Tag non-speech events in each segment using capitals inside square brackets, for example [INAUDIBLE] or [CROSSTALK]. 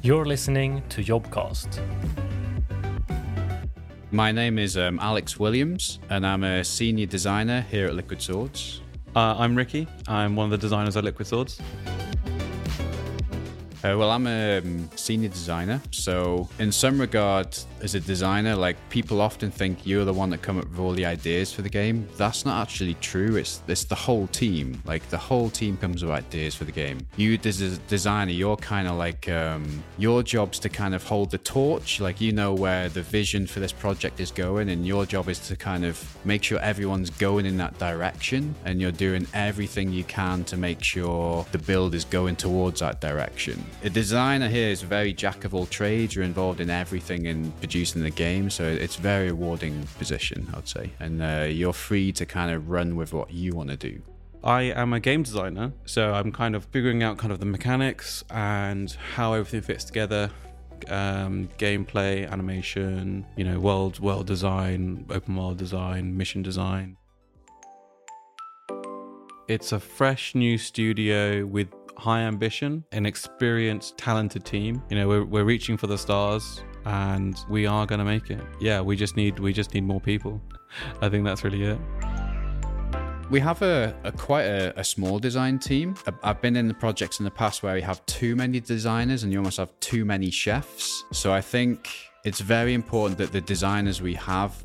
You're listening to Jobcast. My name is um, Alex Williams, and I'm a senior designer here at Liquid Swords. Uh, I'm Ricky. I'm one of the designers at Liquid Swords. Uh, well, I'm a um, senior designer, so in some regard, as a designer, like people often think you're the one that come up with all the ideas for the game. That's not actually true. It's it's the whole team. Like the whole team comes with ideas for the game. You as a designer, you're kind of like um, your job's to kind of hold the torch. Like you know where the vision for this project is going, and your job is to kind of make sure everyone's going in that direction, and you're doing everything you can to make sure the build is going towards that direction a designer here is very jack of all trades. You're involved in everything in producing the game, so it's a very rewarding position, I'd say. And uh, you're free to kind of run with what you want to do. I am a game designer, so I'm kind of figuring out kind of the mechanics and how everything fits together. Um, gameplay, animation, you know, world world design, open world design, mission design. It's a fresh new studio with high ambition, an experienced, talented team. You know, we're, we're reaching for the stars and we are going to make it. Yeah, we just need we just need more people. [LAUGHS] I think that's really it. We have a, a quite a, a, small design team. I've been in the projects in the past where we have too many designers and you almost have too many chefs. So I think it's very important that the designers we have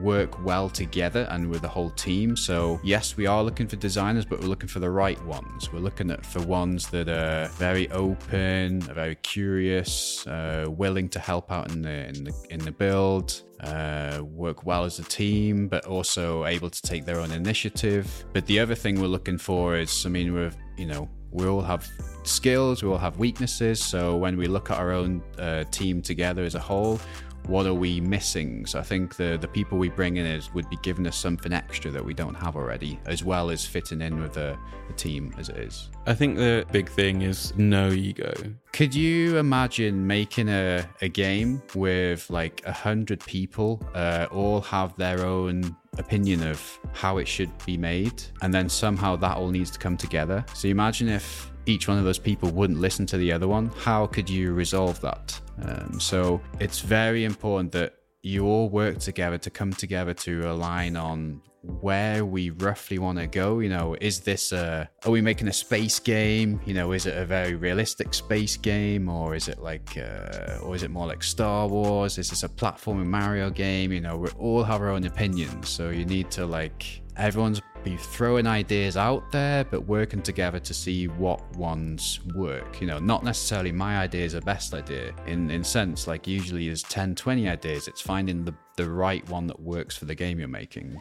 work well together and with the whole team. So yes, we are looking for designers, but we're looking for the right ones. We're looking at for ones that are very open, very curious, uh, willing to help out in the in the in the build, uh, work well as a team, but also able to take their own initiative. But the other thing we're looking for is, I mean, we're you know we all have skills, we all have weaknesses. So when we look at our own uh, team together as a whole, what are we missing? So I think the the people we bring in is would be giving us something extra that we don't have already, as well as fitting in with the, the team as it is. I think the big thing is no ego. Could you imagine making a, a game with like a hundred people, uh, all have their own opinion of how it should be made, and then somehow that all needs to come together? So imagine if each one of those people wouldn't listen to the other one. How could you resolve that? Um, so it's very important that you all work together to come together to align on where we roughly want to go. You know, is this a, are we making a space game? You know, is it a very realistic space game or is it like, uh, or is it more like Star Wars? Is this a platforming Mario game? You know, we all have our own opinions. So you need to like, everyone's be throwing ideas out there, but working together to see what ones work. You know, not necessarily my idea is the best idea. In in sense, like usually there's 10, 20 ideas. It's finding the, the right one that works for the game you're making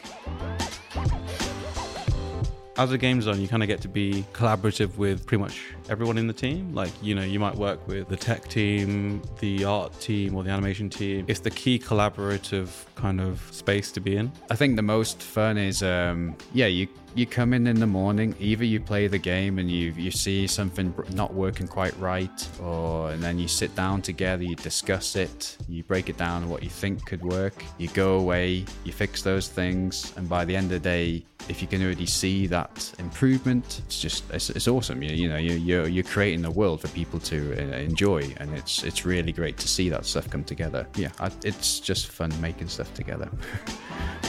as a game designer, you kind of get to be collaborative with pretty much everyone in the team. Like, you know, you might work with the tech team, the art team, or the animation team. It's the key collaborative kind of space to be in. I think the most fun is, um, yeah, you you come in in the morning either you play the game and you you see something not working quite right or and then you sit down together you discuss it you break it down what you think could work you go away you fix those things and by the end of the day if you can already see that improvement it's just it's, it's awesome. You, you know you, you're, you're creating a world for people to uh, enjoy and it's it's really great to see that stuff come together. Yeah I, it's just fun making stuff together [LAUGHS]